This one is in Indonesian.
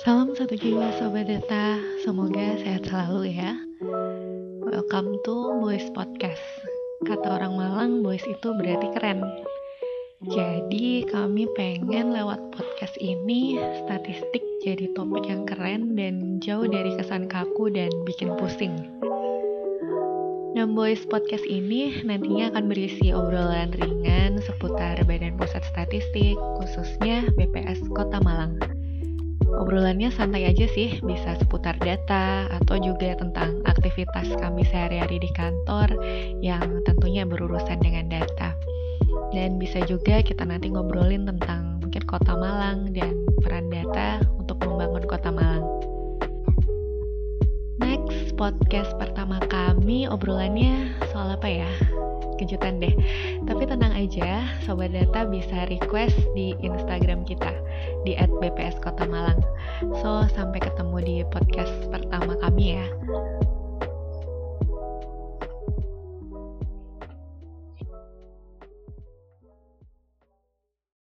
Salam satu jiwa Sobat Data, semoga sehat selalu ya. Welcome to Boys Podcast. Kata orang Malang, boys itu berarti keren. Jadi kami pengen lewat podcast ini Statistik jadi topik yang keren dan jauh dari kesan kaku dan bikin pusing. Nah, Boys Podcast ini nantinya akan berisi obrolan ringan seputar Badan Pusat Statistik, khususnya BPS Kota Malang. Obrolannya santai aja sih, bisa seputar data atau juga tentang aktivitas kami sehari-hari di kantor yang tentunya berurusan dengan data. Dan bisa juga kita nanti ngobrolin tentang mungkin Kota Malang dan peran data untuk membangun Kota Malang podcast pertama kami obrolannya soal apa ya? Kejutan deh. Tapi tenang aja, Sobat Data bisa request di Instagram kita di @bps Kota Malang. So, sampai ketemu di podcast pertama kami ya.